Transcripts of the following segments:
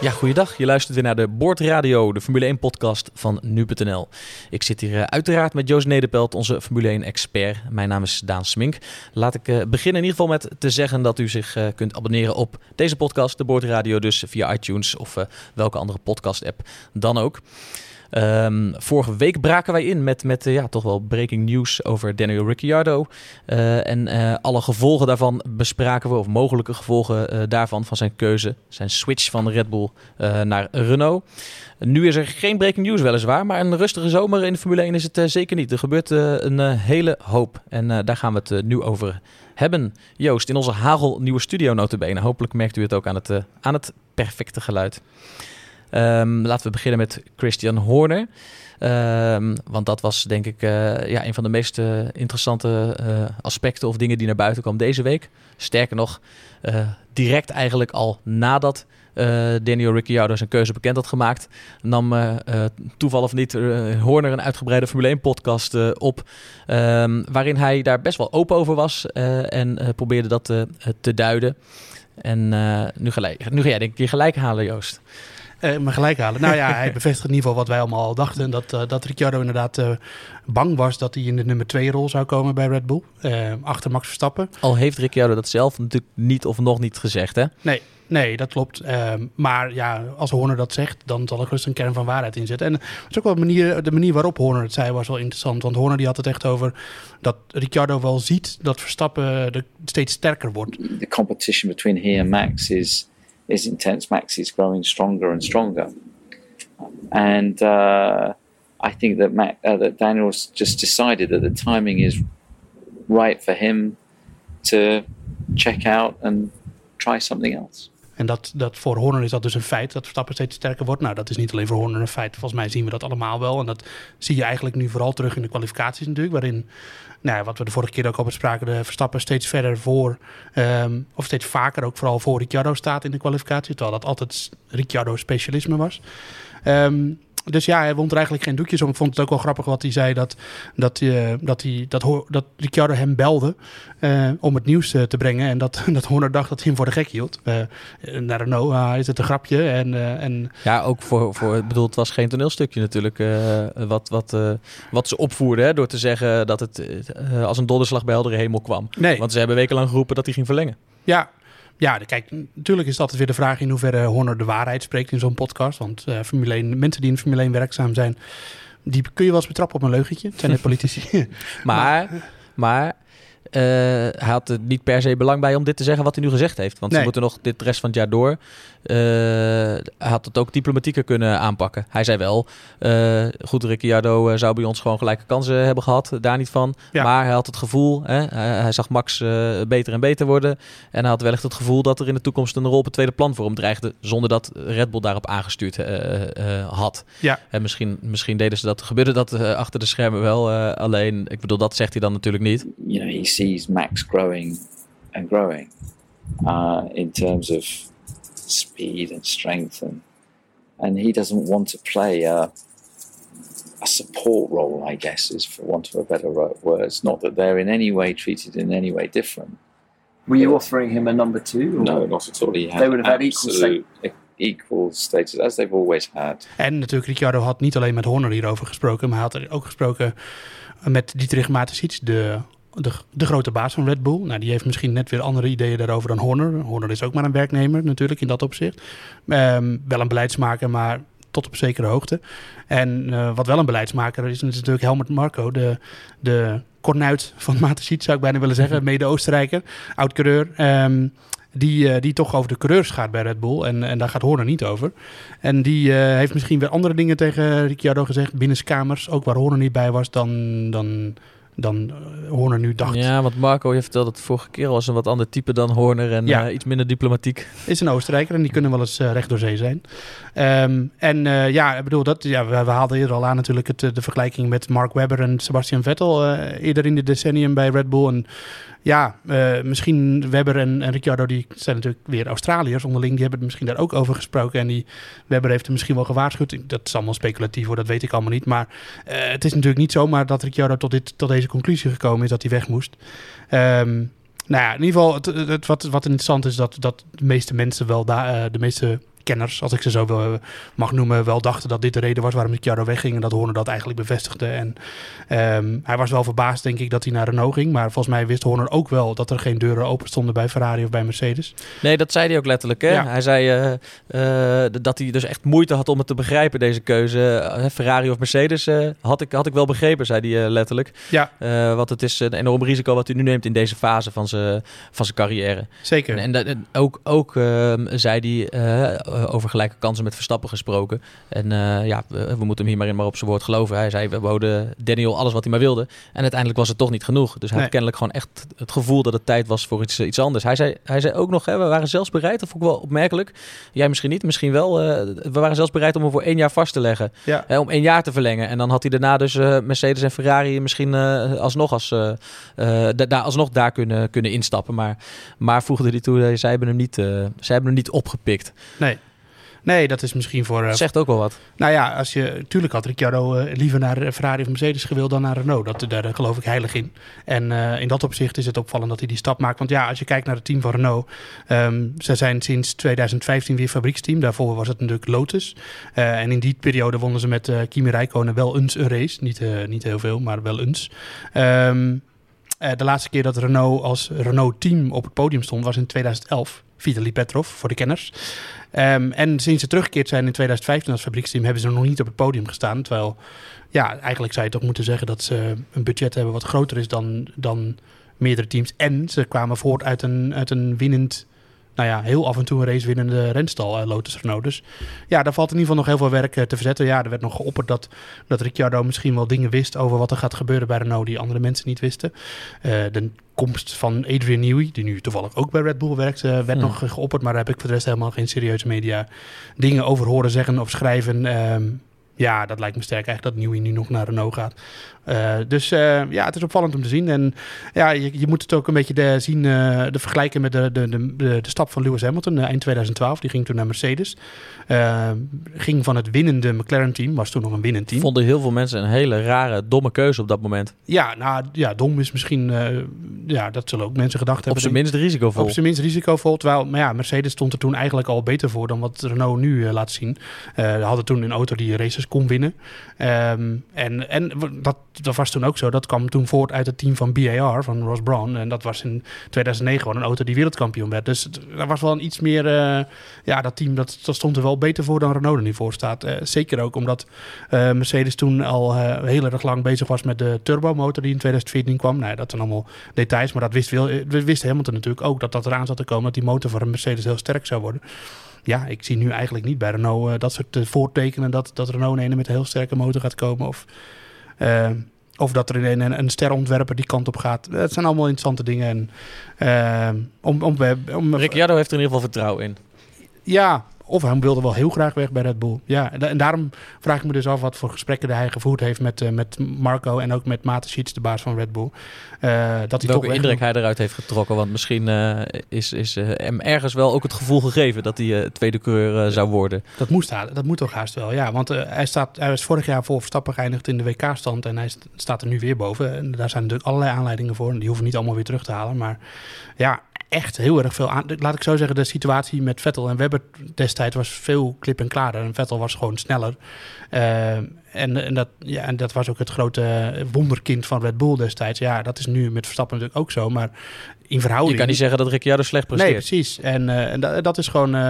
Ja, goeiedag. Je luistert weer naar de Boordradio, de Formule 1 podcast van nu.nl. Ik zit hier uh, uiteraard met Joost Nederpelt, onze Formule 1 expert. Mijn naam is Daan Smink. Laat ik uh, beginnen in ieder geval met te zeggen dat u zich uh, kunt abonneren op deze podcast, de Boordradio, dus via iTunes of welke andere podcast app dan ook. Um, vorige week braken wij in met, met uh, ja, toch wel breaking news over Daniel Ricciardo. Uh, en uh, alle gevolgen daarvan bespraken we, of mogelijke gevolgen daarvan, van zijn keuze, zijn switch van Red Bull naar Renault. Nu is er geen breaking news weliswaar, maar een rustige zomer in de Formule 1 is het zeker niet. Er gebeurt een hele hoop en daar gaan we het nu over hebben. Joost, in onze hagelnieuwe studio notabene. Hopelijk merkt u het ook aan het, aan het perfecte geluid. Um, laten we beginnen met Christian Horner. Um, want dat was denk ik uh, ja, een van de meest uh, interessante uh, aspecten of dingen die naar buiten kwam deze week. Sterker nog, direct eigenlijk al nadat Daniel Ricciardo zijn keuze bekend had gemaakt, nam toeval of niet Horner een uitgebreide Formule 1 podcast op. Um, waarin hij daar best wel open over was en probeerde dat te duiden. En nu, gelijk, nu ga jij denk ik je gelijk halen, Joost. Uh, maar gelijk halen. Nou ja, hij bevestigt in ieder geval wat wij allemaal al dachten. Dat, uh, dat Ricciardo inderdaad uh, bang was dat hij in de nummer 2 rol zou komen bij Red Bull. achter Max Verstappen. Al heeft Ricciardo dat zelf natuurlijk niet of nog niet gezegd, hè? Nee, nee dat klopt. Ehm, maar ja, als Horner dat zegt, dan zal er gerust een kern van waarheid in zitten. En het is ook wel de manier, de manier waarop Horner het zei was wel interessant. Want Horner die had het echt over dat Ricciardo wel ziet dat Verstappen de, steeds sterker wordt. The competition between he and Max is... is intense. Max is growing stronger and stronger, and uh, I think that Mac, uh, that Daniel's just decided that the timing is right for him to check out and try something else. En dat, dat voor Horner is dat dus een feit, dat Verstappen steeds sterker wordt. Nou, dat is niet alleen voor Horner een feit. Volgens mij zien we dat allemaal wel. En dat zie je eigenlijk nu vooral terug in de kwalificaties natuurlijk. Waarin, nou, wat we de vorige keer ook al bespraken, de Verstappen steeds verder voor, um, of steeds vaker ook vooral voor Ricciardo staat in de kwalificatie. Terwijl dat altijd Ricciardo specialisme was. Um, dus ja, hij wond er eigenlijk geen doekjes om. Ik vond het ook wel grappig wat hij zei, dat, dat, uh, dat, hij, dat, dat Ricciardo hem belde uh, om het nieuws uh, te brengen. En dat, dat Horner dacht dat hij hem voor de gek hield. naar Renault is het een grapje. En, en... Ja, ook voor, voor, ik bedoel, het was geen toneelstukje natuurlijk wat, wat, wat ze opvoerden. Hè, door te zeggen dat het als een donderslag bij heldere hemel kwam. Nee. Want ze hebben wekenlang geroepen dat hij ging verlengen. Ja, ja, kijk, natuurlijk is altijd weer de vraag in hoeverre Horner de waarheid spreekt in zo'n podcast. Want uh, Formule 1, mensen die in Formule 1 werkzaam zijn, die kun je wel eens betrappen op een leugentje. Het zijn net politici. maar, maar uh, hij had er niet per se belang bij om dit te zeggen wat hij nu gezegd heeft. Want nee. ze moeten nog dit rest van het jaar door. Uh, hij had het ook diplomatieker kunnen aanpakken. Hij zei wel, uh, goed, Ricciardo zou bij ons gewoon gelijke kansen hebben gehad. Daar niet van. Ja. Maar hij had het gevoel, hè, hij, hij, zag Max beter en beter worden. En hij had wellicht het gevoel dat er in de toekomst een rol op het tweede plan voor hem dreigde. Zonder dat Red Bull daarop aangestuurd had. Ja. En misschien, misschien deden ze dat, gebeurde dat achter de schermen wel. alleen, ik bedoel, dat zegt hij dan natuurlijk niet. He sees Max growing and growing uh, in terms of speed and strength, and and he doesn't want to play a, a support role, I guess, is for want of a better word. It's Not that they're in any way treated in any way different. Were you offering him a number two? Or? No, not at all. He had they would have had equal, equal status as they've always had. En natuurlijk, Ricciardo had niet alleen met Horner hierover gesproken, maar hij had er ook gesproken met Dietrich Mateschitz, de de, de grote baas van Red Bull. Nou, die heeft misschien net weer andere ideeën daarover dan Horner. Horner is ook maar een werknemer natuurlijk in dat opzicht. Um, wel een beleidsmaker, maar tot op zekere hoogte. En uh, wat wel een beleidsmaker is, is natuurlijk Helmut Marco, de, de kornuit van Matesiet, zou ik bijna willen zeggen. Mede-Oostenrijker, oud-coureur. Um, die, uh, die toch over de coureurs gaat bij Red Bull. En, en daar gaat Horner niet over. En die uh, heeft misschien weer andere dingen tegen Ricciardo gezegd, binnenskamers. Ook waar Horner niet bij was, dan, dan dan uh, Horner nu dacht. Ja, want Marco, je vertelde dat vorige keer was een wat ander type dan Horner en Ja. eh, iets minder diplomatiek. Is een Oostenrijker en die kunnen wel eens eh, recht door zee zijn. Ehm, en eh, ja, ik bedoel, dat, ja, we, we haalden eerder al aan natuurlijk het, eh, de vergelijking met Mark Webber en Sebastian Vettel eh, eerder in dit decennium bij Red Bull. En ja, eh, misschien Webber en, en Ricciardo, die zijn natuurlijk weer Australiërs onderling. Die hebben het misschien daar ook over gesproken. En die Webber heeft er misschien wel gewaarschuwd. Dat is allemaal speculatief hoor, dat weet ik allemaal niet. Maar eh, het is natuurlijk niet zomaar dat Ricciardo tot, dit, tot deze conclusie gekomen is dat hij weg moest. Ehm, nou ja, in ieder geval, het- wat, wat interessant is, dat, dat de meeste mensen wel daar, eh, de meeste kenners, als ik ze zo wil, mag noemen, wel dachten dat dit de reden was waarom Ricciardo wegging. En dat Horner dat eigenlijk bevestigde. En ehm, hij was wel verbaasd, denk ik, dat hij naar Renault ging. Maar volgens mij wist Horner ook wel dat er geen deuren open stonden bij Ferrari of bij Mercedes. Nee, dat zei hij ook letterlijk. Hè? Ja. Hij zei eh, eh, dat hij dus echt moeite had om het te begrijpen, deze keuze. Eh, Ferrari of Mercedes eh, had, ik, had ik wel begrepen, zei hij eh, letterlijk. Ja, Eh, want het is een enorm risico wat hij nu neemt in deze fase van zijn van zijn carrière. zeker. En, en, ook, ook ehm, zei hij eh, over gelijke kansen met Verstappen gesproken. En eh, ja, we, we moeten hem hier maar, in, maar op zijn woord geloven. Hij zei, we boden Daniel alles wat hij maar wilde. En uiteindelijk was het toch niet genoeg. Dus hij Nee. had kennelijk gewoon echt het gevoel dat het tijd was voor iets, iets anders. Hij zei, hij zei ook nog, hè, we waren zelfs bereid, dat vond ik wel opmerkelijk. Jij misschien niet, misschien wel. eh, we waren zelfs bereid om hem voor één jaar vast te leggen. Ja. Hè, om één jaar te verlengen. En dan had hij daarna dus eh, Mercedes en Ferrari misschien eh, alsnog, als, eh, eh, da- daar alsnog daar kunnen, kunnen instappen. Maar, maar voegde hij toe, eh, zij hebben hem niet, eh, zij hebben hem niet opgepikt. Nee. Nee, dat is misschien voor... eh, Zegt ook wel wat. Nou ja, als je, tuurlijk had Ricciardo eh, liever naar eh, Ferrari of Mercedes gewild dan naar Renault. Dat, daar geloof ik heilig in. En in dat opzicht is het opvallend dat hij die stap maakt. Want ja, als je kijkt naar het team van Renault. ehm ze zijn sinds 2015 weer fabrieksteam. Daarvoor was het natuurlijk Lotus. En in die periode wonnen ze met Kimi Räikkönen wel eens een race. Niet, niet heel veel, maar wel eens. Ehm, eh, de laatste keer dat Renault als Renault-team op het podium stond was in 2011. Vitaly Petrov, voor de kenners. Ehm, en sinds ze teruggekeerd zijn in 2015 als fabrieksteam, hebben ze nog niet op het podium gestaan. Terwijl, ja, eigenlijk zou je toch moeten zeggen dat ze een budget hebben wat groter is dan, dan meerdere teams. En ze kwamen voort uit een, uit een winnend, nou ja, heel af en toe een race winnende renstal, eh, Lotus Renault. Dus ja, daar valt in ieder geval nog heel veel werk eh, te verzetten. Ja, er werd nog geopperd dat, dat Ricciardo misschien wel dingen wist over wat er gaat gebeuren bij Renault die andere mensen niet wisten. Eh, de komst van Adrian Newey, die nu toevallig ook bij Red Bull werkt, werd Hmm. nog geopperd. Maar daar heb ik voor de rest helemaal geen serieuze media dingen over horen zeggen of schrijven. Ehm, ja, dat lijkt me sterk eigenlijk dat Newey nu nog naar Renault gaat. Eh, dus eh, ja, het is opvallend om te zien. En ja, je, je moet het ook een beetje de, zien, eh, de vergelijken met de, de, de, de, stap van Lewis Hamilton eh, eind 2012. Die ging toen naar Mercedes. Eh, ging van het winnende McLaren-team, was toen nog een winnend team. Vonden heel veel mensen een hele rare, domme keuze op dat moment. Ja, nou ja, dom is misschien, eh, ja, dat zullen ook mensen gedacht Op hebben. zijn denk ik. minst risicovol. Op zijn minst risicovol. Terwijl, maar ja, Mercedes stond er toen eigenlijk al beter voor dan wat Renault nu eh, laat zien. Eh hadden toen een auto die races kon winnen. Ehm, en en dat, dat was toen ook zo. Dat kwam toen voort uit het team van BAR, van Ross Brown. En dat was in 2009 gewoon een auto die wereldkampioen werd. Dus er was wel een iets meer... eh, ja, dat team dat, dat stond er wel beter voor dan Renault er nu voor staat. Eh, zeker ook omdat eh, Mercedes toen al heel erg lang bezig was met de turbomotor die in 2014 kwam. Nou, dat zijn allemaal details, maar dat wist, wel, wist Hamilton natuurlijk ook dat dat eraan zat te komen, dat die motor van Mercedes heel sterk zou worden. Ja, ik zie nu eigenlijk niet bij Renault dat soort eh, voortekenen dat, dat Renault een met een heel sterke motor gaat komen. Of, of dat er een, een sterontwerper die kant op gaat. Het zijn allemaal interessante dingen. En, eh, om, om, om, Ricciardo heeft er in ieder geval vertrouwen in. ja, of hij wilde wel heel graag weg bij Red Bull. Ja, en, da- en daarom vraag ik me dus af wat voor gesprekken hij gevoerd heeft met, eh, met Marco en ook met Mateschitz, de baas van Red Bull. Eh, dat hij Welke toch indruk hij eruit heeft getrokken. Want misschien eh, is, is hem ergens wel ook het gevoel gegeven dat hij tweede coureur zou worden. Dat, moest, dat moet toch haast wel, ja. Want hij, staat, hij was vorig jaar voor Verstappen geëindigd in de WK-stand en hij st- staat er nu weer boven. En daar zijn natuurlijk allerlei aanleidingen voor. En die hoeven niet allemaal weer terug te halen. Maar ja, echt heel erg veel aan. Laat ik zo zeggen, de situatie met Vettel en Webber destijds was veel klip en klaarder. En Vettel was gewoon sneller. Eh, en, en, dat, ja, en dat was ook het grote wonderkind van Red Bull destijds. Ja, dat is nu met Verstappen natuurlijk ook zo. Maar in verhouding... Je kan niet zeggen dat Ricciardo slecht Nee, presteert. precies. En, eh, en dat, dat is gewoon... eh,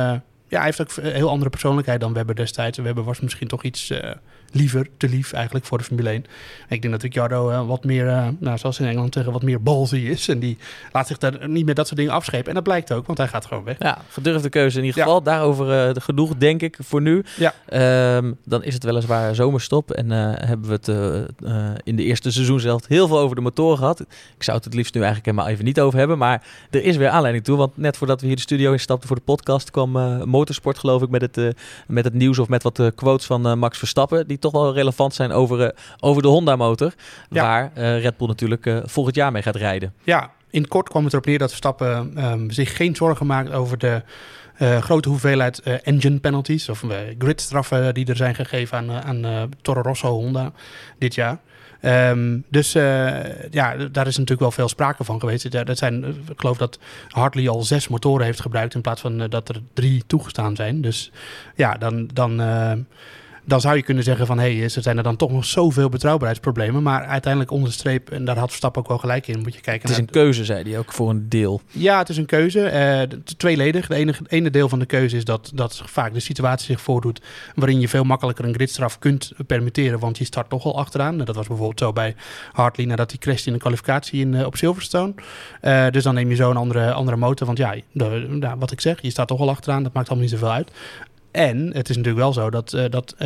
ja, hij heeft ook een heel andere persoonlijkheid dan Webber destijds. Webber was misschien toch iets, liever, te lief eigenlijk voor de Formule 1. ik denk dat Ricciardo uh, wat meer, uh, nou, zoals in Engeland zeggen, wat meer balzy is. En die laat zich daar niet meer dat soort dingen afschepen. En dat blijkt ook, want hij gaat gewoon weg. Ja, gedurfde keuze in ieder geval. Daarover uh, genoeg, denk ik, voor nu. Ja. Um, dan is het weliswaar zomerstop. En hebben we het in de eerste seizoen zelf heel veel over de motoren gehad. Ik zou het het liefst nu eigenlijk helemaal even niet over hebben. Maar er is weer aanleiding toe. Want net voordat we hier de studio instapten voor de podcast... kwam Motorsport, geloof ik, met het, met het nieuws of met wat quotes van Max Verstappen... die toch wel relevant zijn over, over de Honda-motor. Ja. Waar Red Bull natuurlijk volgend jaar mee gaat rijden. Ja, in kort kwam het erop neer dat Verstappen um, zich geen zorgen maakt over de uh, grote hoeveelheid uh, engine penalties of uh, gridstraffen die er zijn gegeven aan, aan Toro Rosso Honda dit jaar. Um, dus ja, daar is natuurlijk wel veel sprake van geweest. Dat zijn, ik geloof dat Hartley al zes motoren heeft gebruikt in plaats van dat er drie toegestaan zijn. Dus ja, dan, dan dan zou je kunnen zeggen van... hé, hey, er zijn er dan toch nog zoveel betrouwbaarheidsproblemen. Maar uiteindelijk onder de streep, en daar had Verstappen ook wel gelijk in... moet je kijken Het is een keuze, zei hij ook, voor een deel. Ja, het is een keuze. Uh, tweeledig. Het ene, ene deel van de keuze is dat, dat vaak de situatie zich voordoet... waarin je veel makkelijker een gridstraf kunt permitteren... want je start toch al achteraan. Dat was bijvoorbeeld zo bij Hartley... nadat hij crashte in de kwalificatie in, uh, op Silverstone. Uh, dus dan neem je zo een andere, andere motor. Want ja, de, de, wat ik zeg, je staat toch al achteraan. Dat maakt allemaal niet zoveel uit. En het is natuurlijk wel zo dat, uh, dat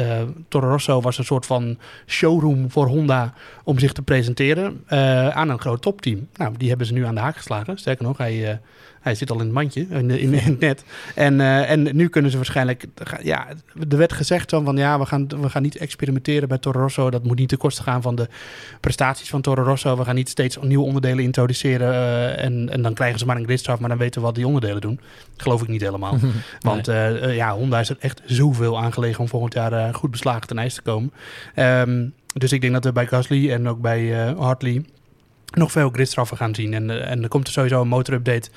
Toro Rosso was een soort van showroom voor Honda om zich te presenteren uh, aan een groot topteam. Nou, die hebben ze nu aan de haak geslagen. Sterker nog, hij, hij zit al in het mandje, in, in, in het net. En, en nu kunnen ze waarschijnlijk... Ja, er werd gezegd van, van ja, we gaan, we gaan niet experimenteren bij Toro Rosso. Dat moet niet ten koste gaan van de prestaties van Toro Rosso. We gaan niet steeds nieuwe onderdelen introduceren. en, en dan krijgen ze maar een gridstraf, maar dan weten we wat die onderdelen doen. geloof ik niet helemaal. Want nee. ja, Honda is er echt zoveel aangelegen om volgend jaar goed beslagen ten ijs te komen. Um, dus ik denk dat we bij Gasly en ook bij Hartley nog veel gridstraffen gaan zien. En, uh, en er komt sowieso een motorupdate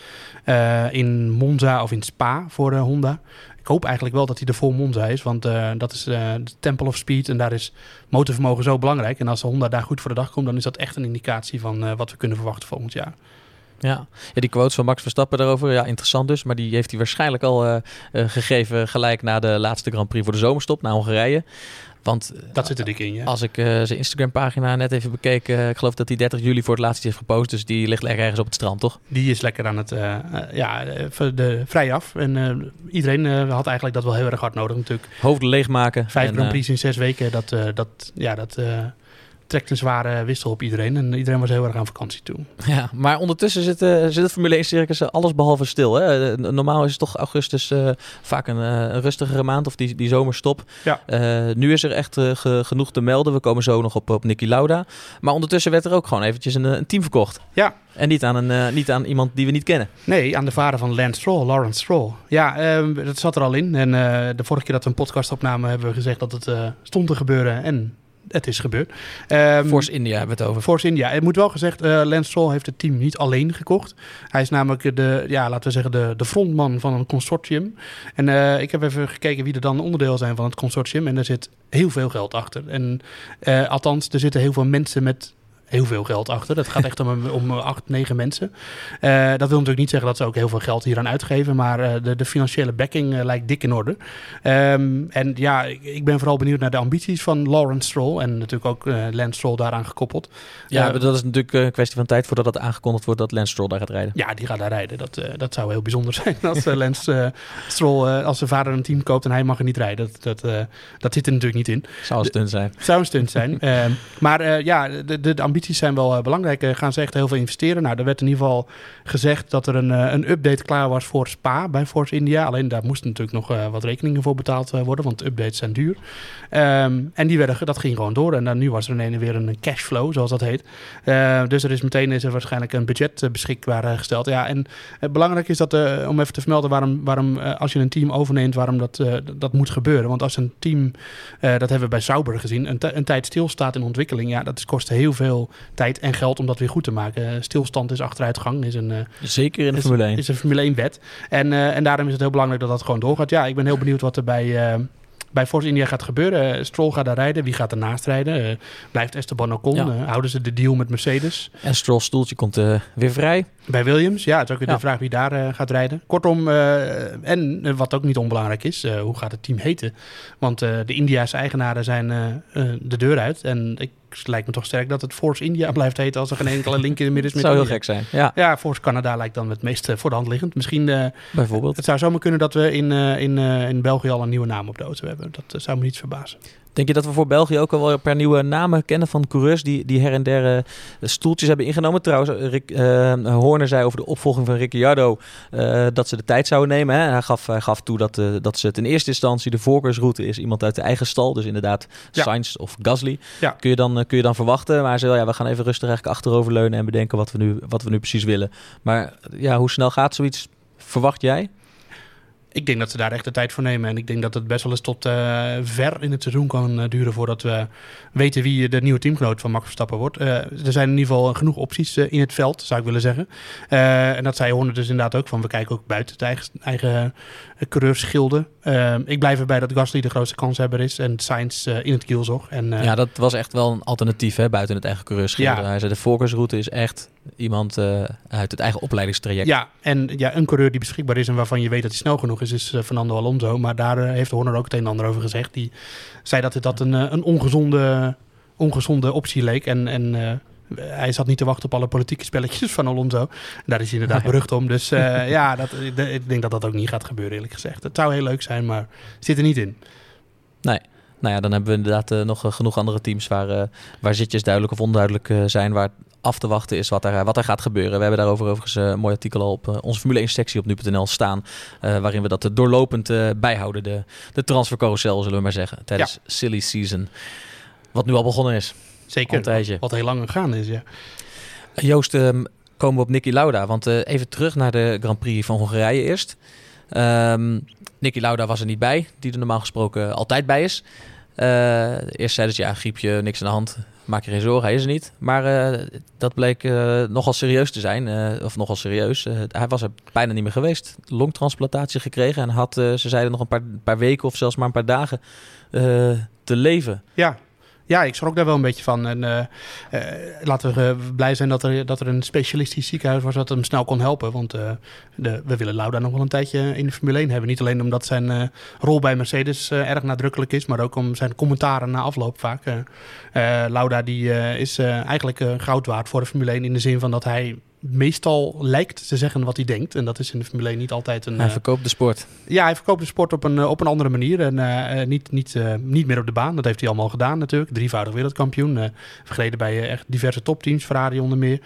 in Monza of in Spa voor Honda. Ik hoop eigenlijk wel dat hij er vol Monza is, want dat is de Temple of Speed en daar is motorvermogen zo belangrijk. En als Honda daar goed voor de dag komt, dan is dat echt een indicatie van wat we kunnen verwachten volgend jaar. Ja. ja, die quotes van Max Verstappen daarover, ja, interessant dus. Maar die heeft hij waarschijnlijk al uh, uh, gegeven gelijk na de laatste Grand Prix voor de zomerstop, naar Hongarije. Want dat zit er dik in, ja. Als ik uh, zijn Instagram-pagina net even bekeek, ik geloof dat hij 30 juli voor het laatst heeft gepost. Dus die ligt lekker ergens op het strand, toch? Die is lekker aan het, ja, de, vrij af. En iedereen had eigenlijk dat wel heel erg hard nodig natuurlijk. Hoofden leegmaken. Vijf en, Grand Prix in zes weken, dat, dat, ja, dat trekt een zware wissel op iedereen. En iedereen was heel erg aan vakantie toe. Ja, maar ondertussen zit, uh, zit het Formule 1 circus alles behalve stil. Hè? Normaal is het toch augustus uh, vaak een, een, rustigere maand of die, die zomerstop. Ja. nu is er echt ge, genoeg te melden. We komen zo nog op, op Nicky Lauda. Maar ondertussen werd er ook gewoon eventjes een, een team verkocht. Ja. En niet aan, een, niet aan iemand die we niet kennen. Nee, aan de vader van Lance Stroll, Lawrence Stroll. Ja, uh, dat zat er al in. En de vorige keer dat we een podcast opnamen hebben we gezegd dat het stond te gebeuren. En het is gebeurd. Um, Force India hebben we het over. Force India. Het moet wel gezegd, uh, Lance Stroll heeft het team niet alleen gekocht. Hij is namelijk de, ja, laten we zeggen, de, de frontman van een consortium. En uh, ik heb even gekeken wie er dan onderdeel zijn van het consortium. En er zit heel veel geld achter. En uh, althans, er zitten heel veel mensen met heel veel geld achter. Dat gaat echt om, om acht, negen mensen. Uh, dat wil natuurlijk niet zeggen dat ze ook heel veel geld hier aan uitgeven, maar uh, de, de, financiële backing uh, lijkt dik in orde. Um, en ja, ik, ik, ben vooral benieuwd naar de ambities van Lawrence Stroll en natuurlijk ook Lance Stroll daaraan gekoppeld. Ja, dat is natuurlijk een kwestie van tijd voordat het aangekondigd wordt dat Lance Stroll daar gaat rijden. Ja, die gaat daar rijden. Dat, dat zou heel bijzonder zijn als Lance Stroll, als zijn vader een team koopt en hij mag er niet rijden. Dat, dat, dat zit er natuurlijk niet in. Zou een stunt zijn. Zou een stunt zijn. Ehm, maar ja, de, de, de zijn wel uh, belangrijk. Gaan ze echt heel veel investeren? Nou, er werd in ieder geval gezegd dat er een, uh, een update klaar was voor Spa bij Force India. Alleen daar moesten natuurlijk nog wat rekeningen voor betaald worden, want updates zijn duur. Um, en die werden, dat ging gewoon door. En dan nu was er ineens weer een cashflow, zoals dat heet. dus er is meteen is er waarschijnlijk een budget beschikbaar gesteld. Ja, en belangrijk is dat, om even te vermelden waarom, waarom als je een team overneemt, waarom dat, dat moet gebeuren. Want als een team, dat hebben we bij Sauber gezien, een, een tijd stilstaat in ontwikkeling, ja, dat kost heel veel tijd en geld om dat weer goed te maken. Stilstand is achteruitgang. Is een, uh, Zeker in de is, Formule 1. Is een Formule 1 wet. En, uh, en daarom is het heel belangrijk dat dat gewoon doorgaat. Ja, ik ben heel benieuwd wat er bij, uh, bij Force India gaat gebeuren. Stroll gaat daar rijden. Wie gaat ernaast rijden? Blijft Esteban Ocon? Ja. Houden ze de deal met Mercedes? En Stroll's stoeltje komt weer vrij. Bij Williams, ja. Het is ook weer ja. de vraag wie daar gaat rijden. Kortom, en wat ook niet onbelangrijk is, hoe gaat het team heten? Want de Indiaanse eigenaren zijn de deur uit. En ik lijkt me toch sterk dat het Force India blijft heten als er geen enkele link in de midden is. zou heel gek zijn. Ja, ja Force Canada lijkt dan het meest voor de hand liggend. Misschien. Uh, Bijvoorbeeld. Het zou zomaar kunnen dat we in, uh, in, in België al een nieuwe naam op de auto hebben. Dat zou me niet verbazen. Denk je dat we voor België ook al wel een paar nieuwe namen kennen van coureurs die, die her en der stoeltjes hebben ingenomen? Trouwens, Rick, uh, Horner zei over de opvolging van Ricciardo uh, dat ze de tijd zouden nemen. Hè? Hij, gaf, hij gaf toe dat, dat ze het in eerste instantie de voorkeursroute is iemand uit de eigen stal. Dus inderdaad ja. Sainz of Gasly. Ja. Kun, je dan, kun je dan verwachten. Maar ze ja, we gaan even rustig eigenlijk achteroverleunen en bedenken wat we nu, wat we nu precies willen. Maar ja, hoe snel gaat zoiets, verwacht jij? Ik denk dat ze daar echt de tijd voor nemen. En ik denk dat het best wel eens tot uh, ver in het seizoen kan uh, duren voordat we weten wie de nieuwe teamgenoot van Max Verstappen wordt. Uh, er zijn in ieder geval genoeg opties in het veld, zou ik willen zeggen. en dat zei Horner dus inderdaad ook van. We kijken ook buiten het eigen, eigen coureursschilden. ik blijf erbij dat Gasly de grootste kanshebber is en Sainz in het kielzog. En, ja, dat was echt wel een alternatief hè, buiten het eigen coureursschilden. Ja. Hij zei de voorkeursroute is echt iemand uit het eigen opleidingstraject. Ja, en ja, een coureur die beschikbaar is en waarvan je weet dat hij snel genoeg is, is Fernando Alonso. Maar daar heeft Horner ook het een en ander over gezegd. Die zei dat dat een, een ongezonde, ongezonde optie leek. En, en uh, hij zat niet te wachten op alle politieke spelletjes van Alonso. Daar is hij inderdaad berucht om. Dus uh, ja, dat, ik denk dat dat ook niet gaat gebeuren, eerlijk gezegd. Het zou heel leuk zijn, maar zit er niet in. Nee. Nou ja, dan hebben we inderdaad uh, nog genoeg andere teams waar, uh, waar zitjes duidelijk of onduidelijk zijn. Waar af te wachten is wat er, wat er gaat gebeuren. We hebben daarover overigens een mooi artikel al op onze Formule 1 sectie op nu.nl staan. waarin we dat doorlopend bijhouden. De, de transfercarousel zullen we maar zeggen. Tijdens ja. silly season. Wat nu al begonnen is. Zeker. Wat heel lang gegaan is, ja. Joost, um, komen we op Nicky Lauda. Want even terug naar de Grand Prix van Hongarije eerst. Um, Nicky Lauda was er niet bij, die er normaal gesproken altijd bij is. Uh, eerst zeiden ze, ja, griepje, niks aan de hand. Maak je geen zorgen, hij is er niet. Maar uh, dat bleek uh, nogal serieus te zijn. of nogal serieus. hij was er bijna niet meer geweest. Longtransplantatie gekregen. En had, ze zeiden, nog een paar, paar weken of zelfs maar een paar dagen te leven. Ja, ja, ik schrok daar wel een beetje van. En uh, uh, laten we uh, blij zijn dat er, dat er een specialistisch ziekenhuis was dat hem snel kon helpen. Want de, we willen Lauda nog wel een tijdje in de Formule 1 hebben. Niet alleen omdat zijn rol bij Mercedes erg nadrukkelijk is, maar ook om zijn commentaren na afloop vaak. Lauda die, is eigenlijk goud waard voor de Formule 1 in de zin van dat hij meestal lijkt te zeggen wat hij denkt. En dat is in de Formule 1 niet altijd een... Hij verkoopt de sport. Ja, hij verkoopt de sport op een, op een andere manier. En uh, niet, niet, uh, niet meer op de baan. Dat heeft hij allemaal gedaan natuurlijk. Drievoudig wereldkampioen. Uh, vergeleden bij echt diverse topteams. Ferrari onder meer.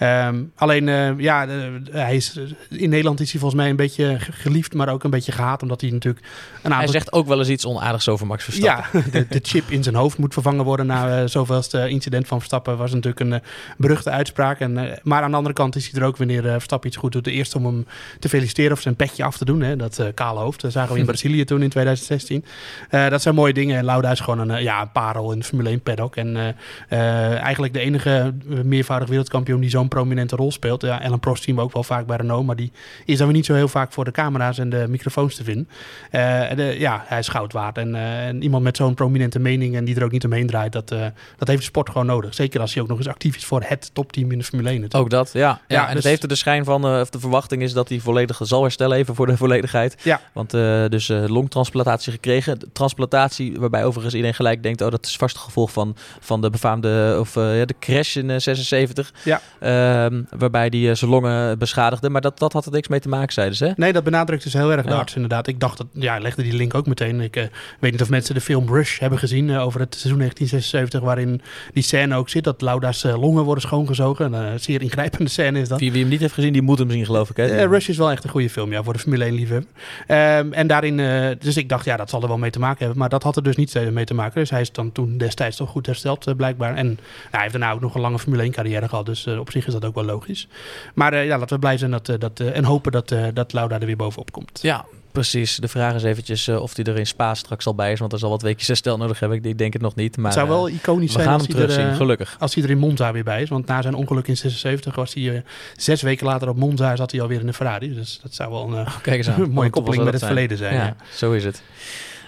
Um, alleen, ja, hij is, in Nederland is hij volgens mij een beetje geliefd, maar ook een beetje gehaat. Omdat hij natuurlijk... Een aantal... Hij zegt ook wel eens iets onaardigs over Max Verstappen. Ja, de, de chip in zijn hoofd moet vervangen worden na zoveelste incident van Verstappen. Was natuurlijk een beruchte uitspraak. En, maar aan de andere kant is hij er ook wanneer uh, Verstappen iets goed doet. De eerste om hem te feliciteren of zijn petje af te doen. Hè, dat uh, kale hoofd. Dat zagen we in Brazilië toen in 2016. Uh, dat zijn mooie dingen. En Lauda is gewoon een, ja, een parel in de Formule 1 paddock. En eigenlijk de enige meervoudig wereldkampioen die zo'n prominente rol speelt. Ja, Ellen Prost zien we ook wel vaak bij Renault. Maar die is dan weer niet zo heel vaak voor de camera's en de microfoons te vinden. De, ja, hij is goud waard. En, en iemand met zo'n prominente mening en die er ook niet omheen draait. Dat, dat heeft de sport gewoon nodig. Zeker als hij ook nog eens actief is voor het topteam in de Formule 1 natuurlijk. Ook dat, ja. Ja, en dus... het heeft er de schijn van, uh, of de verwachting is dat hij volledig zal herstellen, even voor de volledigheid. Ja. Want uh, dus uh, longtransplantatie gekregen. Transplantatie, waarbij overigens iedereen gelijk denkt, oh dat is vast het gevolg van, van de befaamde, of ja, de crash in 76. Ja. Ehm, waarbij die zijn longen beschadigde. Maar dat, dat had er niks mee te maken, zeiden ze. Nee, dat benadrukt dus heel erg de ja. arts inderdaad. Ik dacht dat, ja, legde die link ook meteen. Ik weet niet of mensen de film Rush hebben gezien over het seizoen 1976, waarin die scène ook zit, dat Lauda's longen worden schoongezogen. Een zeer ingrijpende scène is dat. Wie, wie hem niet heeft gezien, die moet hem zien, geloof ik. Hè? Uh, Rush is wel echt een goede film, ja, voor de Formule 1 liefhebber. Um, en daarin, uh, dus ik dacht, ja, dat zal er wel mee te maken hebben. Maar dat had er dus niet mee te maken. Dus hij is dan toen destijds toch goed hersteld, uh, blijkbaar. En hij heeft daarna ook nog een lange Formule 1 carrière gehad. Dus op zich is dat ook wel logisch. Maar ja, laten we blij zijn dat, dat, en hopen dat, dat Lauda er weer bovenop komt. Ja, Precies. De vraag is eventjes uh, of hij er in Spa straks al bij is. Want er zal wat weekjes herstel nodig hebben. Ik denk het nog niet. Maar, het zou wel iconisch zijn als hij, er, uh, gelukkig. als hij er in Monza weer bij is. Want na zijn ongeluk in 76 was hij uh, zes weken later op Monza. Zat hij alweer in de Ferrari. Dus dat zou wel een, oh, Kijk eens aan. mooie koppeling met het zijn. verleden zijn. Ja, ja, Zo is het.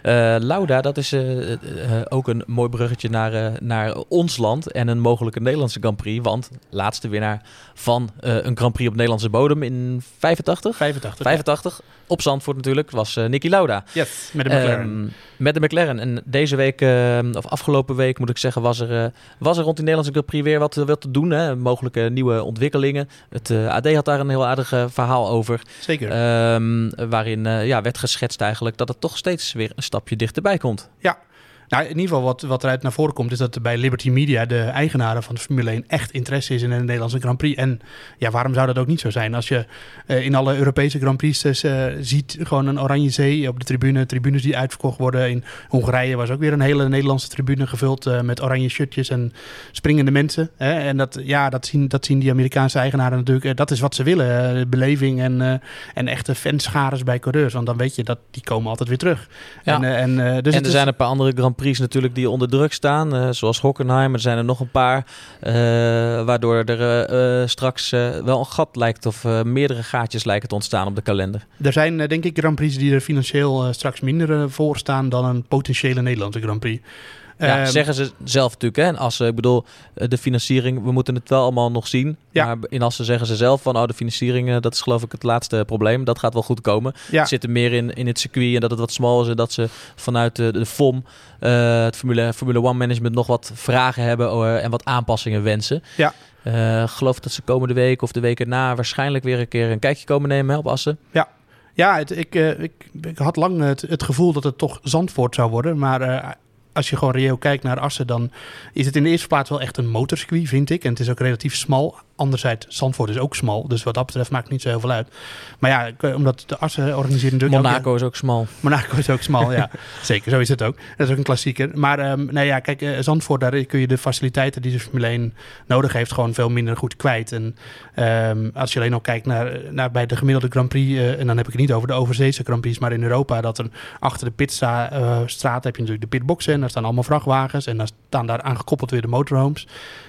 Eh, Lauda, dat is eh, eh, ook een mooi bruggetje naar, eh, naar ons land en een mogelijke Nederlandse Grand Prix. Want laatste winnaar van eh, een Grand Prix op Nederlandse bodem in 85? 85. 85. Op Zandvoort natuurlijk, was eh Nicky Lauda. Yes, met de McLaren. Ehm, met de McLaren. En deze week, eh, of afgelopen week moet ik zeggen, was er, eh, was er rond die Nederlandse Grand Prix weer wat, wat te doen. Hè? Mogelijke nieuwe ontwikkelingen. Het eh, AD had daar een heel aardig eh, verhaal over. Zeker. Ehm, waarin eh, ja, werd geschetst eigenlijk dat het toch steeds weer een stapje dichterbij komt. Ja. Nou, in ieder geval wat, wat eruit naar voren komt... is dat bij Liberty Media, de eigenaren van de Formule 1... echt interesse is in een Nederlandse Grand Prix. En ja, waarom zou dat ook niet zo zijn? Als je eh, in alle Europese Grand Prix eh, ziet... gewoon een oranje zee op de tribune. Tribunes die uitverkocht worden. In Hongarije was ook weer een hele Nederlandse tribune gevuld... eh, met oranje shirtjes en springende mensen. Hè? En dat, ja, dat, zien, dat zien die Amerikaanse eigenaren natuurlijk. dat is wat ze willen. beleving en, en echte fanschades bij coureurs. Want dan weet je dat die komen altijd weer terug. Ja. En, en, dus en er zijn een paar andere Grand Prix natuurlijk die onder druk staan. eh, zoals Hockenheim. Er zijn er nog een paar. eh, waardoor er eh, straks wel een gat lijkt. Of meerdere gaatjes lijken te ontstaan op de kalender. Er zijn denk ik Grand Prix die er financieel straks minder voor staan dan een potentiële Nederlandse Grand Prix. Ja, Ehm, zeggen ze zelf natuurlijk. Hè? En als ik bedoel, eh, de financiering, we moeten het wel allemaal nog zien. Ja. Maar in Assen zeggen ze zelf van, oh, de financiering, eh, dat is geloof ik het laatste probleem. Dat gaat wel goed komen. ja, Het zit er meer in, in het circuit en dat het wat smal is. En dat ze vanuit de, de FOM, eh, het Formule, Formule One management, nog wat vragen hebben eh, en wat aanpassingen wensen. Ja. Eh, geloof dat ze komende week of de week erna waarschijnlijk weer een keer een kijkje komen nemen hè, op Assen. ja het, ik, eh, ik, ik had lang het, het gevoel dat het toch Zandvoort zou worden. Maar eh, als je gewoon reëel kijkt naar Assen, dan is het in de eerste plaats wel echt een motorcircuit, vind ik. En het is ook relatief smal. Anderzijds, Zandvoort is ook smal. Dus wat dat betreft maakt het niet zo heel veel uit. Maar ja, eh, omdat de Assen organiseren natuurlijk... Monaco is ook smal. Monaco is ook smal, ja. Zeker, zo is het ook. Dat is ook een klassieker. Maar nou ja, kijk, eh, Zandvoort, daar kun je de faciliteiten die de Formule 1 nodig heeft, gewoon veel minder goed kwijt. En ehm, als je alleen al kijkt naar, naar bij de gemiddelde Grand Prix, eh, en dan heb ik het niet over de overzeese Grand Prix, maar in Europa, dat er achter de pitstraat heb je natuurlijk de pitboxen en daar staan allemaal vrachtwagens en daar staan daar aangekoppeld weer de motorhomes.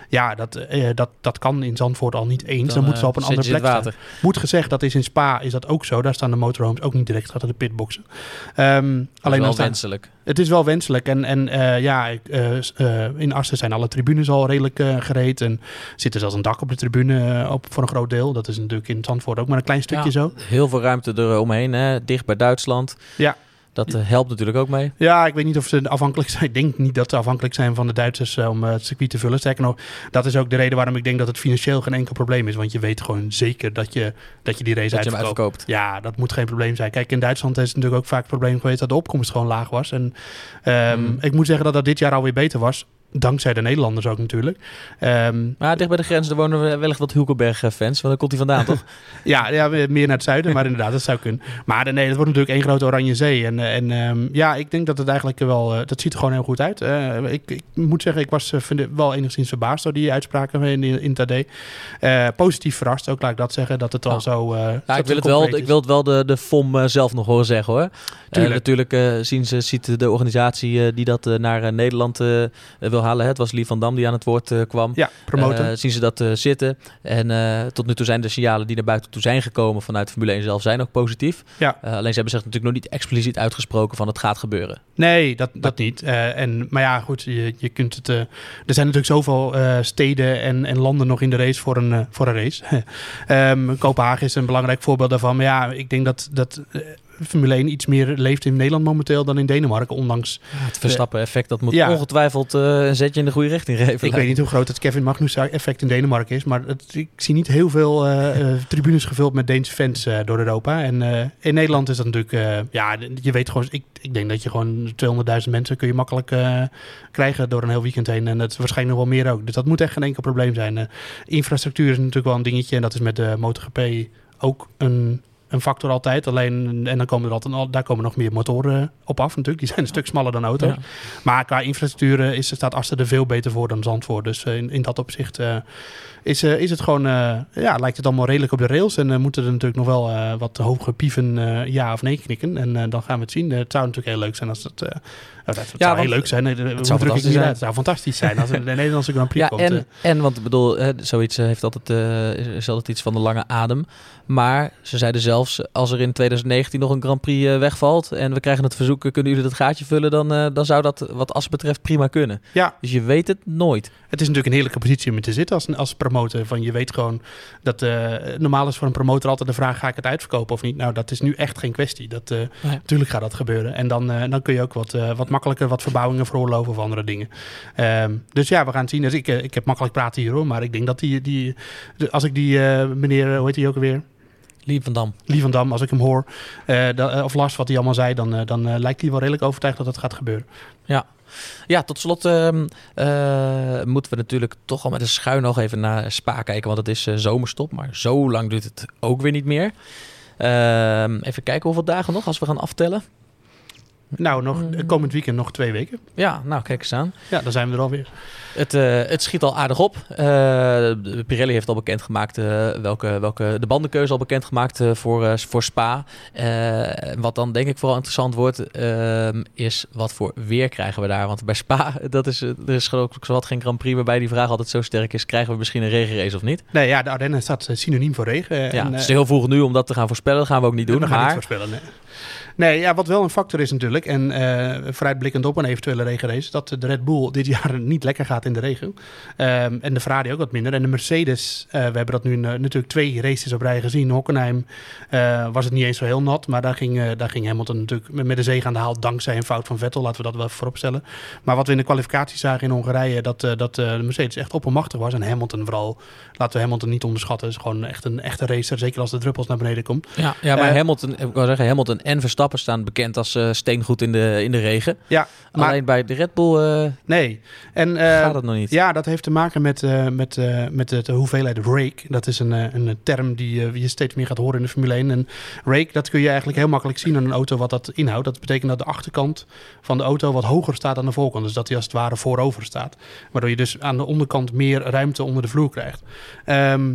Ja, dat, eh, dat, dat kan in Zandvoort al niet eens. Dan, moeten ze op een eh, andere plek het staan. Moet gezegd, dat is in Spa is dat ook zo. Daar staan de motorhomes ook niet direct achter de pitboxen. Ehm, alleen dan wel staan, wenselijk. het is wel wenselijk. En, en eh, ja, eh, eh, in Assen zijn alle tribunes al redelijk eh, gereed. En zit er zelfs een dak op de tribune eh, op, voor een groot deel. Dat is natuurlijk in Zandvoort ook maar een klein stukje Ja. zo. Heel veel ruimte eromheen, hè? dicht bij Duitsland. Ja. Dat eh, helpt natuurlijk ook mee. Ja, ik weet niet of ze afhankelijk zijn. Ik denk niet dat ze afhankelijk zijn van de Duitsers eh, om eh, het circuit te vullen. Sterker nog, dat is ook de reden waarom ik denk dat het financieel geen enkel probleem is. Want je weet gewoon zeker dat je, dat je die race Dat je hem uitverkoopt. uitverkoopt. Ja, dat moet geen probleem zijn. Kijk, in Duitsland is het natuurlijk ook vaak het probleem geweest dat de opkomst gewoon laag was. En ehm, Mm. ik moet zeggen dat dat dit jaar alweer beter was. Dankzij de Nederlanders ook natuurlijk. Ehm, Maar dicht bij de grens, daar wonen we wellicht wat Hulkenberg-fans. Want daar komt hij vandaan, toch? ja, ja, meer naar het zuiden, maar inderdaad, dat zou kunnen. Maar nee, het wordt natuurlijk één grote oranje zee. En, eh, en ehm, ja, ik denk dat het eigenlijk wel, eh, dat ziet er gewoon heel goed uit. Eh, ik, ik moet zeggen, ik was eh, vind wel enigszins verbaasd door die uitspraken in, in het AD. Positief verrast, ook laat ik dat zeggen, dat het al zo... Ja, ik wil het wel, ik wil het wel de, de FOM zelf nog horen zeggen hoor. Tuurlijk. natuurlijk zien ze, ziet de organisatie die dat naar Nederland eh, wil halen. Het was Lee van Dam die aan het woord eh, kwam. Ja, promoten. Eh, zien ze dat eh, zitten. En tot nu toe zijn de signalen die naar buiten toe zijn gekomen vanuit Formule 1 zelf zijn ook positief. Ja. Alleen ze hebben zich natuurlijk nog niet expliciet uitgesproken van het gaat gebeuren. Nee, dat, dat niet. En, maar ja, goed, je, je kunt het. er zijn natuurlijk zoveel steden en, en landen nog in de race voor een, voor een race. Ehm, Kopenhagen is een belangrijk voorbeeld daarvan. Maar ja, ik denk dat, dat Formule 1 iets meer leeft in Nederland momenteel dan in Denemarken. Ondanks. Het Verstappen-effect, dat moet Ja. ongetwijfeld eh, een zetje in de goede richting geven. Ik lijkt weet niet hoe groot het Kevin Magnussen effect in Denemarken is. Maar het, ik zie niet heel veel eh, eh, tribunes gevuld met Deense fans door Europa. En in Nederland is dat natuurlijk. ja, je weet gewoon. Ik, ik denk dat je gewoon 200.000 mensen kun je makkelijk krijgen door een heel weekend heen. En dat is waarschijnlijk nog wel meer ook. Dus dat moet echt geen enkel probleem zijn. Infrastructuur is natuurlijk wel een dingetje. En dat is met de MotoGP ook een, een factor altijd. Alleen, en dan komen er altijd, al- daar komen nog meer motoren op af natuurlijk. Die zijn een stuk smaller dan auto's. Ja. Maar qua infrastructuur eh, is, staat Assen er veel beter voor dan Zandvoort. Dus eh, in, in dat opzicht eh, is, eh, is het gewoon, eh, ja, lijkt het allemaal redelijk op de rails. En eh, moeten er natuurlijk nog wel wat hoge pieven ja of nee knikken. En dan gaan we het zien. Het zou natuurlijk heel leuk zijn als het... het Ja, zou heel leuk zijn. Druk ik fantastisch zijn. Het zou fantastisch zijn als er de Nederlandse Grand Prix Ja, komt. en, en want ik bedoel, hè, zoiets heeft altijd, is- altijd iets van de lange adem. Maar ze zeiden zelf zelfs als er in 2019 nog een Grand Prix wegvalt en we krijgen het verzoek, kunnen jullie dat gaatje vullen, dan, dan zou dat wat as betreft prima kunnen. Ja, Dus je weet het nooit. het is natuurlijk een heerlijke positie om in te zitten als, als promotor. Van je weet gewoon dat eh, normaal is voor een promotor altijd de vraag: ga ik het uitverkopen of niet? Nou, dat is nu echt geen kwestie. Dat, eh, Natuurlijk gaat dat gebeuren. En dan, eh, dan kun je ook wat, wat makkelijker wat verbouwingen veroorloven of andere dingen. Ehm, dus ja, we gaan het zien. Dus ik, ik heb makkelijk praten hier hoor. Maar ik denk dat die, die als ik die meneer, hoe heet hij ook alweer? Lief van Dam. Lee van Dam, als ik hem hoor, eh, of Lars wat hij allemaal zei, dan, dan lijkt hij wel redelijk overtuigd dat het gaat gebeuren. Ja, tot slot ehm, eh, moeten we natuurlijk toch al met een schuin nog even naar Spa kijken, want het is eh, zomerstop. Maar zo lang duurt het ook weer niet meer. Ehm, even kijken hoeveel dagen nog als we gaan aftellen. Nou, nog, Mm. komend weekend nog twee weken. Ja, nou kijk eens aan. Ja, dan zijn we er alweer. Het, eh, het schiet al aardig op. Eh, de- Pirelli heeft al bekendgemaakt eh, welke, welke de bandenkeuze al bekendgemaakt uh, voor, eh, voor Spa. Eh, wat dan denk ik vooral interessant wordt, ehm, is wat voor weer krijgen we daar. Want bij Spa, dat is, er is geloof ik zowat geen Grand Prix waarbij die vraag altijd zo sterk is. Krijgen we misschien een regenrace of niet? Nee, ja, de Ardennen staat synoniem voor regen. ja, en, het is heel vroeg nu om dat te gaan voorspellen. Dat gaan we ook niet doen. we gaan maar niet voorspellen, nee. Nee, ja, wat wel een factor is natuurlijk, en eh vooruitblikkend op een eventuele regenrace, dat de Red Bull dit jaar niet lekker gaat in de regen. Ehm, en de Ferrari ook wat minder. En de Mercedes, eh, we hebben dat nu eh, natuurlijk twee races op rij gezien. Hockenheim eh, was het niet eens zo heel nat, maar daar ging, daar ging Hamilton natuurlijk met, de zege aan de haal dankzij een fout van Vettel. Laten we dat wel even vooropstellen. Maar wat we in de kwalificatie zagen in Hongarije, dat, dat de Mercedes echt oppermachtig was. En Hamilton vooral, laten we Hamilton niet onderschatten, is gewoon echt een echte racer. Zeker als de druppels naar beneden komt. ja, ja, maar Hamilton, ik wou zeggen, Hamilton en Verstappen staan bekend als eh, steengoed in de, in de regen. Ja, maar Alleen bij de Red Bull eh, nee. En, eh, gaat het nog niet. Ja, dat heeft te maken met, met, met de, hoeveelheid rake. Dat is een, een term die je steeds meer gaat horen in de Formule 1. En rake, dat kun je eigenlijk heel makkelijk zien aan een auto wat dat inhoudt. Dat betekent dat de achterkant van de auto wat hoger staat dan de voorkant. Dus dat hij als het ware voorover staat. Waardoor je dus aan de onderkant meer ruimte onder de vloer krijgt. Ehm,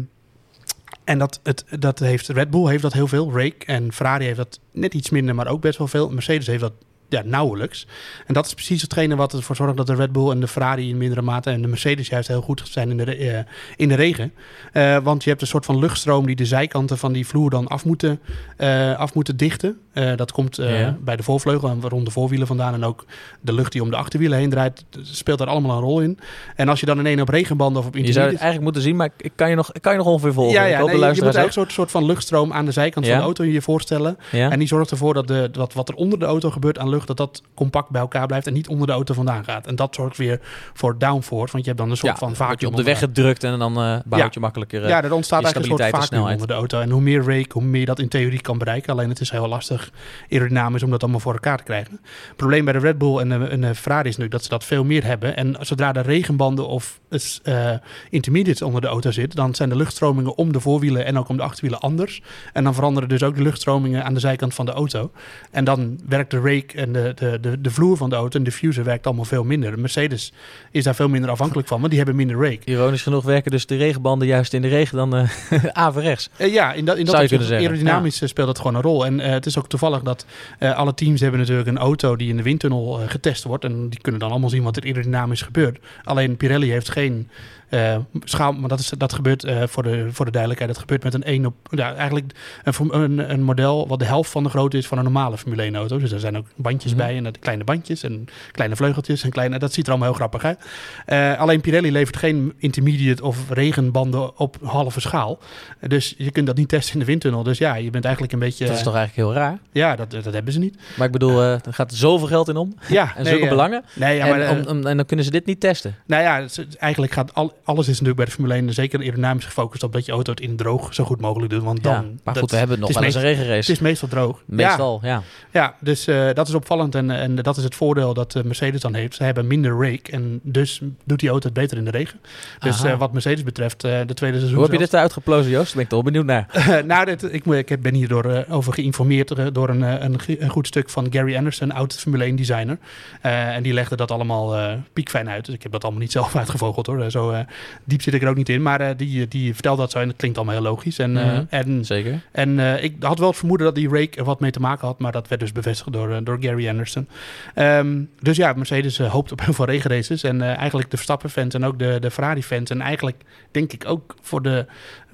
en dat, het, dat heeft, Red Bull heeft dat heel veel, rake. En Ferrari heeft dat net iets minder, maar ook best wel veel. Mercedes heeft dat ja, nauwelijks. En dat is precies hetgene wat ervoor zorgt dat de Red Bull en de Ferrari in mindere mate en de Mercedes juist heel goed zijn in de, eh, in de regen. Eh, want je hebt een soort van luchtstroom die de zijkanten van die vloer dan af moeten, eh, af moeten dichten. Dat komt Ja. bij de voorvleugel en rond de voorwielen vandaan. En ook de lucht die om de achterwielen heen draait, speelt daar allemaal een rol in. En als je dan ineens op regenbanden of op Je zou het eigenlijk moeten zien, maar ik kan je nog, ik kan je nog ongeveer volgen. Ja, ja nee, je moet eigenlijk een soort, soort van luchtstroom aan de zijkant Ja. van de auto je je voorstellen. Ja? En die zorgt ervoor dat, de, dat wat er onder de auto gebeurt aan lucht, dat dat compact bij elkaar blijft en niet onder de auto vandaan gaat. En dat zorgt weer voor downforce, want je hebt dan een soort ja, van word je vacuüm op de weg gedrukt en dan eh behoud Ja. je makkelijker. eh, Ja, er ontstaat eigenlijk een soort vacuüm onder de auto. En hoe meer rake, hoe meer dat in theorie kan bereiken. Alleen het is heel lastig aerodynamisch om dat allemaal voor elkaar te krijgen. Het probleem bij de Red Bull en de, en de Ferrari is natuurlijk dat ze dat veel meer hebben. En zodra er regenbanden of eh intermediates onder de auto zitten, dan zijn de luchtstromingen om de voorwielen en ook om de achterwielen anders. En dan veranderen dus ook de luchtstromingen aan de zijkant van de auto. En dan werkt de rake en de, de, de, de vloer van de auto en de diffuser werkt allemaal veel minder. De Mercedes is daar veel minder afhankelijk van, want die hebben minder rake. Ironisch genoeg werken dus de regenbanden juist in de regen dan eh averechts. Eh, ja, in dat, in dat Zou je kunnen zeggen, aerodynamisch speelt dat gewoon een rol. En het is ook toevallig dat alle teams hebben natuurlijk een auto die in de windtunnel getest wordt. En die kunnen dan allemaal zien wat er aerodynamisch gebeurt. Alleen Pirelli heeft geen Entertain eh, schaal, maar dat, is, dat gebeurt eh, voor, de, voor de duidelijkheid. Dat gebeurt met een 1 op, ja, eigenlijk een, een, een model wat de helft van de grootte is van een normale Formule 1 auto. Dus er zijn ook bandjes Mhm. bij en dat kleine bandjes en kleine vleugeltjes en kleine, dat ziet er allemaal heel grappig uit. Eh, alleen Pirelli levert geen intermediate of regenbanden op halve schaal. Dus je kunt dat niet testen in de windtunnel. Dus ja, je bent eigenlijk een beetje... Dat is toch eigenlijk heel raar. Ja, dat, dat hebben ze niet. Maar ik bedoel, er gaat zoveel geld in om. Ja, En zulke belangen. Nee, ja, en, maar, eh, om- om- en dan kunnen ze dit niet testen. nou ja, eigenlijk gaat al, alles is natuurlijk bij de Formule 1 zeker aerodynamisch gefocust op dat je auto het in droog zo goed mogelijk doet. Want dan, ja. Maar dat- goed, we hebben nog het wel is eens een regenrace. Het is meestal droog. Meestal, ja. Ja, ja dus eh, dat is opvallend en, en dat is het voordeel dat eh, Mercedes dan heeft. Ze hebben minder rake en dus doet die auto het beter in de regen. Dus eh, wat Mercedes betreft, de tweede seizoen Hoe heb je dit uitgeplozen, Joost? Daar ben ik toch wel benieuwd naar. nou, dit, ik, ik ben hierdoor eh, over geïnformeerd door een, een, een goed stuk van Gary Anderson, oud Formule 1 designer. En die legde dat allemaal piekfijn uit. Dus ik heb dat allemaal niet zelf uitgevogeld. hoor, zo diep zit ik er ook niet in. Maar eh, die, die vertelde dat zo en dat klinkt allemaal heel logisch. En, eh, Mhm. en, Zeker. en eh, ik had wel het vermoeden dat die rake er wat mee te maken had, maar dat werd dus bevestigd door, door Gary Anderson. Ehm, dus ja, Mercedes hoopt op heel veel regenraces. En eigenlijk de Verstappen-fans en ook de, de Ferrari-fans. En eigenlijk denk ik ook voor de,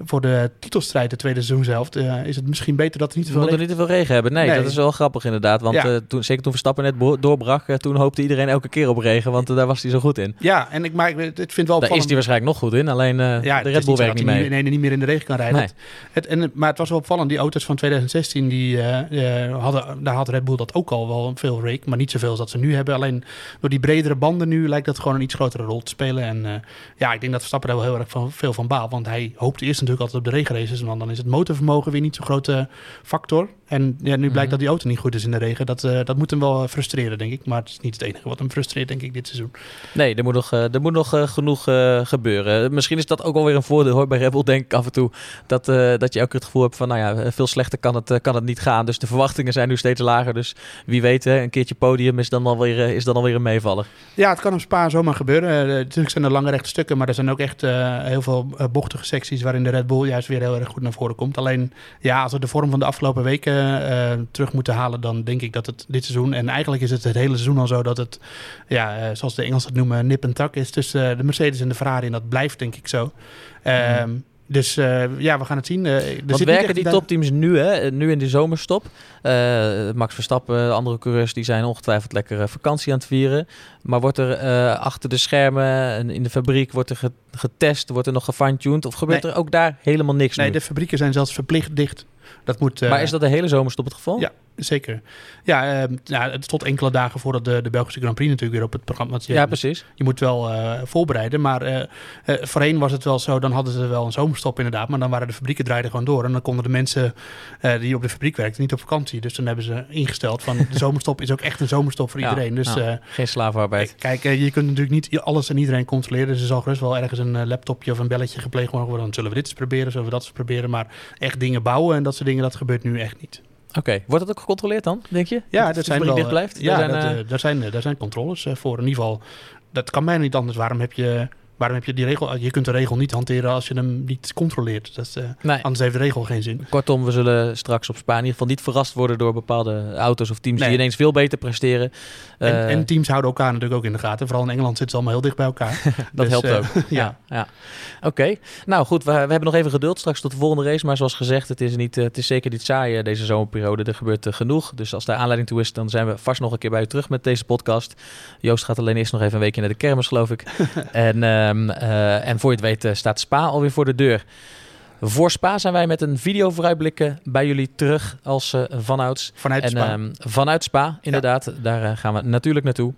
voor de titelstrijd de tweede seizoenshelft eh is het misschien beter dat er niet te veel regen... niet te veel regen hebben. Nee, Nee. dat is wel grappig inderdaad. Want Ja. eh, toen, zeker toen Verstappen net doorbrak, eh, toen hoopte iedereen elke keer op regen. Want daar was hij zo goed in. Ja, en ik, maar ik, vind wel Daar is hij waarschijnlijk nog goed in. Alleen Ja, de Red Bull werkt niet mee. Nee, nee, niet meer in de regen kan rijden. Nee. Het, het, en, maar het was wel opvallend, die auto's van 2016, die, hadden, daar had Red Bull dat ook al wel veel rake, maar niet zoveel als dat ze nu hebben. Alleen door die bredere banden nu lijkt dat gewoon een iets grotere rol te spelen. En ja, ik denk dat Verstappen daar wel heel erg van, veel van baalt, want hij hoopte eerst natuurlijk altijd op de regenraces, want dan is het motorvermogen weer niet zo'n grote factor. En ja, nu blijkt Mhm. dat die auto niet goed is in de regen. Dat, eh, dat moet hem wel frustreren, denk ik. Maar het is niet het enige wat hem frustreert, denk ik, dit seizoen. Nee, er moet nog, eh, er moet nog eh, genoeg eh, gebeuren. Misschien is dat ook wel weer een voordeel hoor, bij Red Bull, denk ik af en toe. Dat, eh, dat je ook het gevoel hebt van, nou ja, veel slechter kan het, eh, kan het niet gaan. Dus de verwachtingen zijn nu steeds lager. Dus wie weet, hè, een keertje podium is dan alweer, eh, is dan alweer een meevaller. Ja, het kan op Spa zomaar gebeuren. Eh, natuurlijk zijn er lange rechte stukken, maar er zijn ook echt eh, heel veel eh, bochtige secties waarin de Red Bull juist weer heel erg goed naar voren komt. Alleen, ja, als we de vorm van de afgelopen weken eh, terug moeten halen, dan denk ik dat het dit seizoen, en eigenlijk is het het hele seizoen al zo, dat het, ja, eh, zoals de Engelsen het noemen, nip en tak is tussen eh, de Mercedes en de Ferrari. En dat blijft denk ik zo. Ehm, Dus eh, ja, we gaan het zien. Want niet werken die topteams nu, hè, nu in de zomerstop? Eh, Max Verstappen, andere coureurs, die zijn ongetwijfeld lekker vakantie aan het vieren. Maar wordt er achter de schermen en in de fabriek wordt er ge- getest, wordt er nog gefine-tuned? Of gebeurt Nee. er ook daar helemaal niks Nee, nu? de fabrieken zijn zelfs verplicht dicht. Dat moet, eh, maar is dat de hele zomerstop het geval? Ja. Zeker. Ja, eh, ja, tot enkele dagen voordat de, de Belgische Grand Prix natuurlijk weer op het programma zit. Ja, precies. Je moet wel eh, voorbereiden. Maar eh, voorheen was het wel zo, dan hadden ze wel een zomerstop inderdaad. Maar dan waren de fabrieken draaiden gewoon door. En dan konden de mensen die op de fabriek werkten niet op vakantie. Dus dan hebben ze ingesteld van de zomerstop is ook echt een zomerstop voor Ja, iedereen. Dus eh, Geen slavenarbeid. kijk, je kunt natuurlijk niet alles en iedereen controleren. Dus er zal gerust wel ergens een laptopje of een belletje gepleegd worden. Dan zullen we dit eens proberen, zullen we dat eens proberen. Maar echt dingen bouwen en dat soort dingen, dat gebeurt nu echt niet. Oké, wordt het ook gecontroleerd dan, denk je? Ja, dat dat zijn wel. dicht blijft? Ja, zijn, dat, eh, eh, daar, zijn, eh, daar zijn controles voor. In ieder geval, dat kan bijna niet anders. Waarom heb je, waarom heb je die regel? Je kunt de regel niet hanteren als je hem niet controleert. Dat is, eh, nee. anders heeft de regel geen zin. Kortom, we zullen straks op Spa in ieder geval niet verrast worden door bepaalde auto's of teams Nee. die ineens veel beter presteren. En, Eh, en teams houden elkaar natuurlijk ook in de gaten. Vooral in Engeland zitten ze allemaal heel dicht bij elkaar. dat Dus, helpt eh, ook. ja. Ja, ja. Oké. Nou goed, we, we hebben nog even geduld straks tot de volgende race. Maar zoals gezegd, het is, niet, het is zeker niet saai deze zomerperiode. Er gebeurt genoeg. Dus als daar aanleiding toe is, dan zijn we vast nog een keer bij u terug met deze podcast. Joost gaat alleen eerst nog even een weekje naar de kermis, geloof ik. en, ehm, eh, en voor je het weet eh, staat Spa alweer voor de deur. Voor Spa zijn wij met een video vooruitblikken bij jullie terug als eh vanouds. Vanuit En Spa. ehm, vanuit Spa, inderdaad. Daar gaan we natuurlijk naartoe.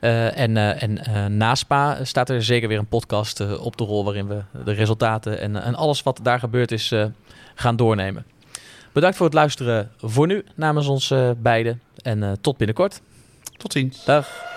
En en na Spa staat er zeker weer een podcast op de rol... waarin we de resultaten en, en alles wat daar gebeurd is gaan doornemen. Bedankt voor het luisteren voor nu namens ons beiden. En tot binnenkort. Tot ziens. Dag.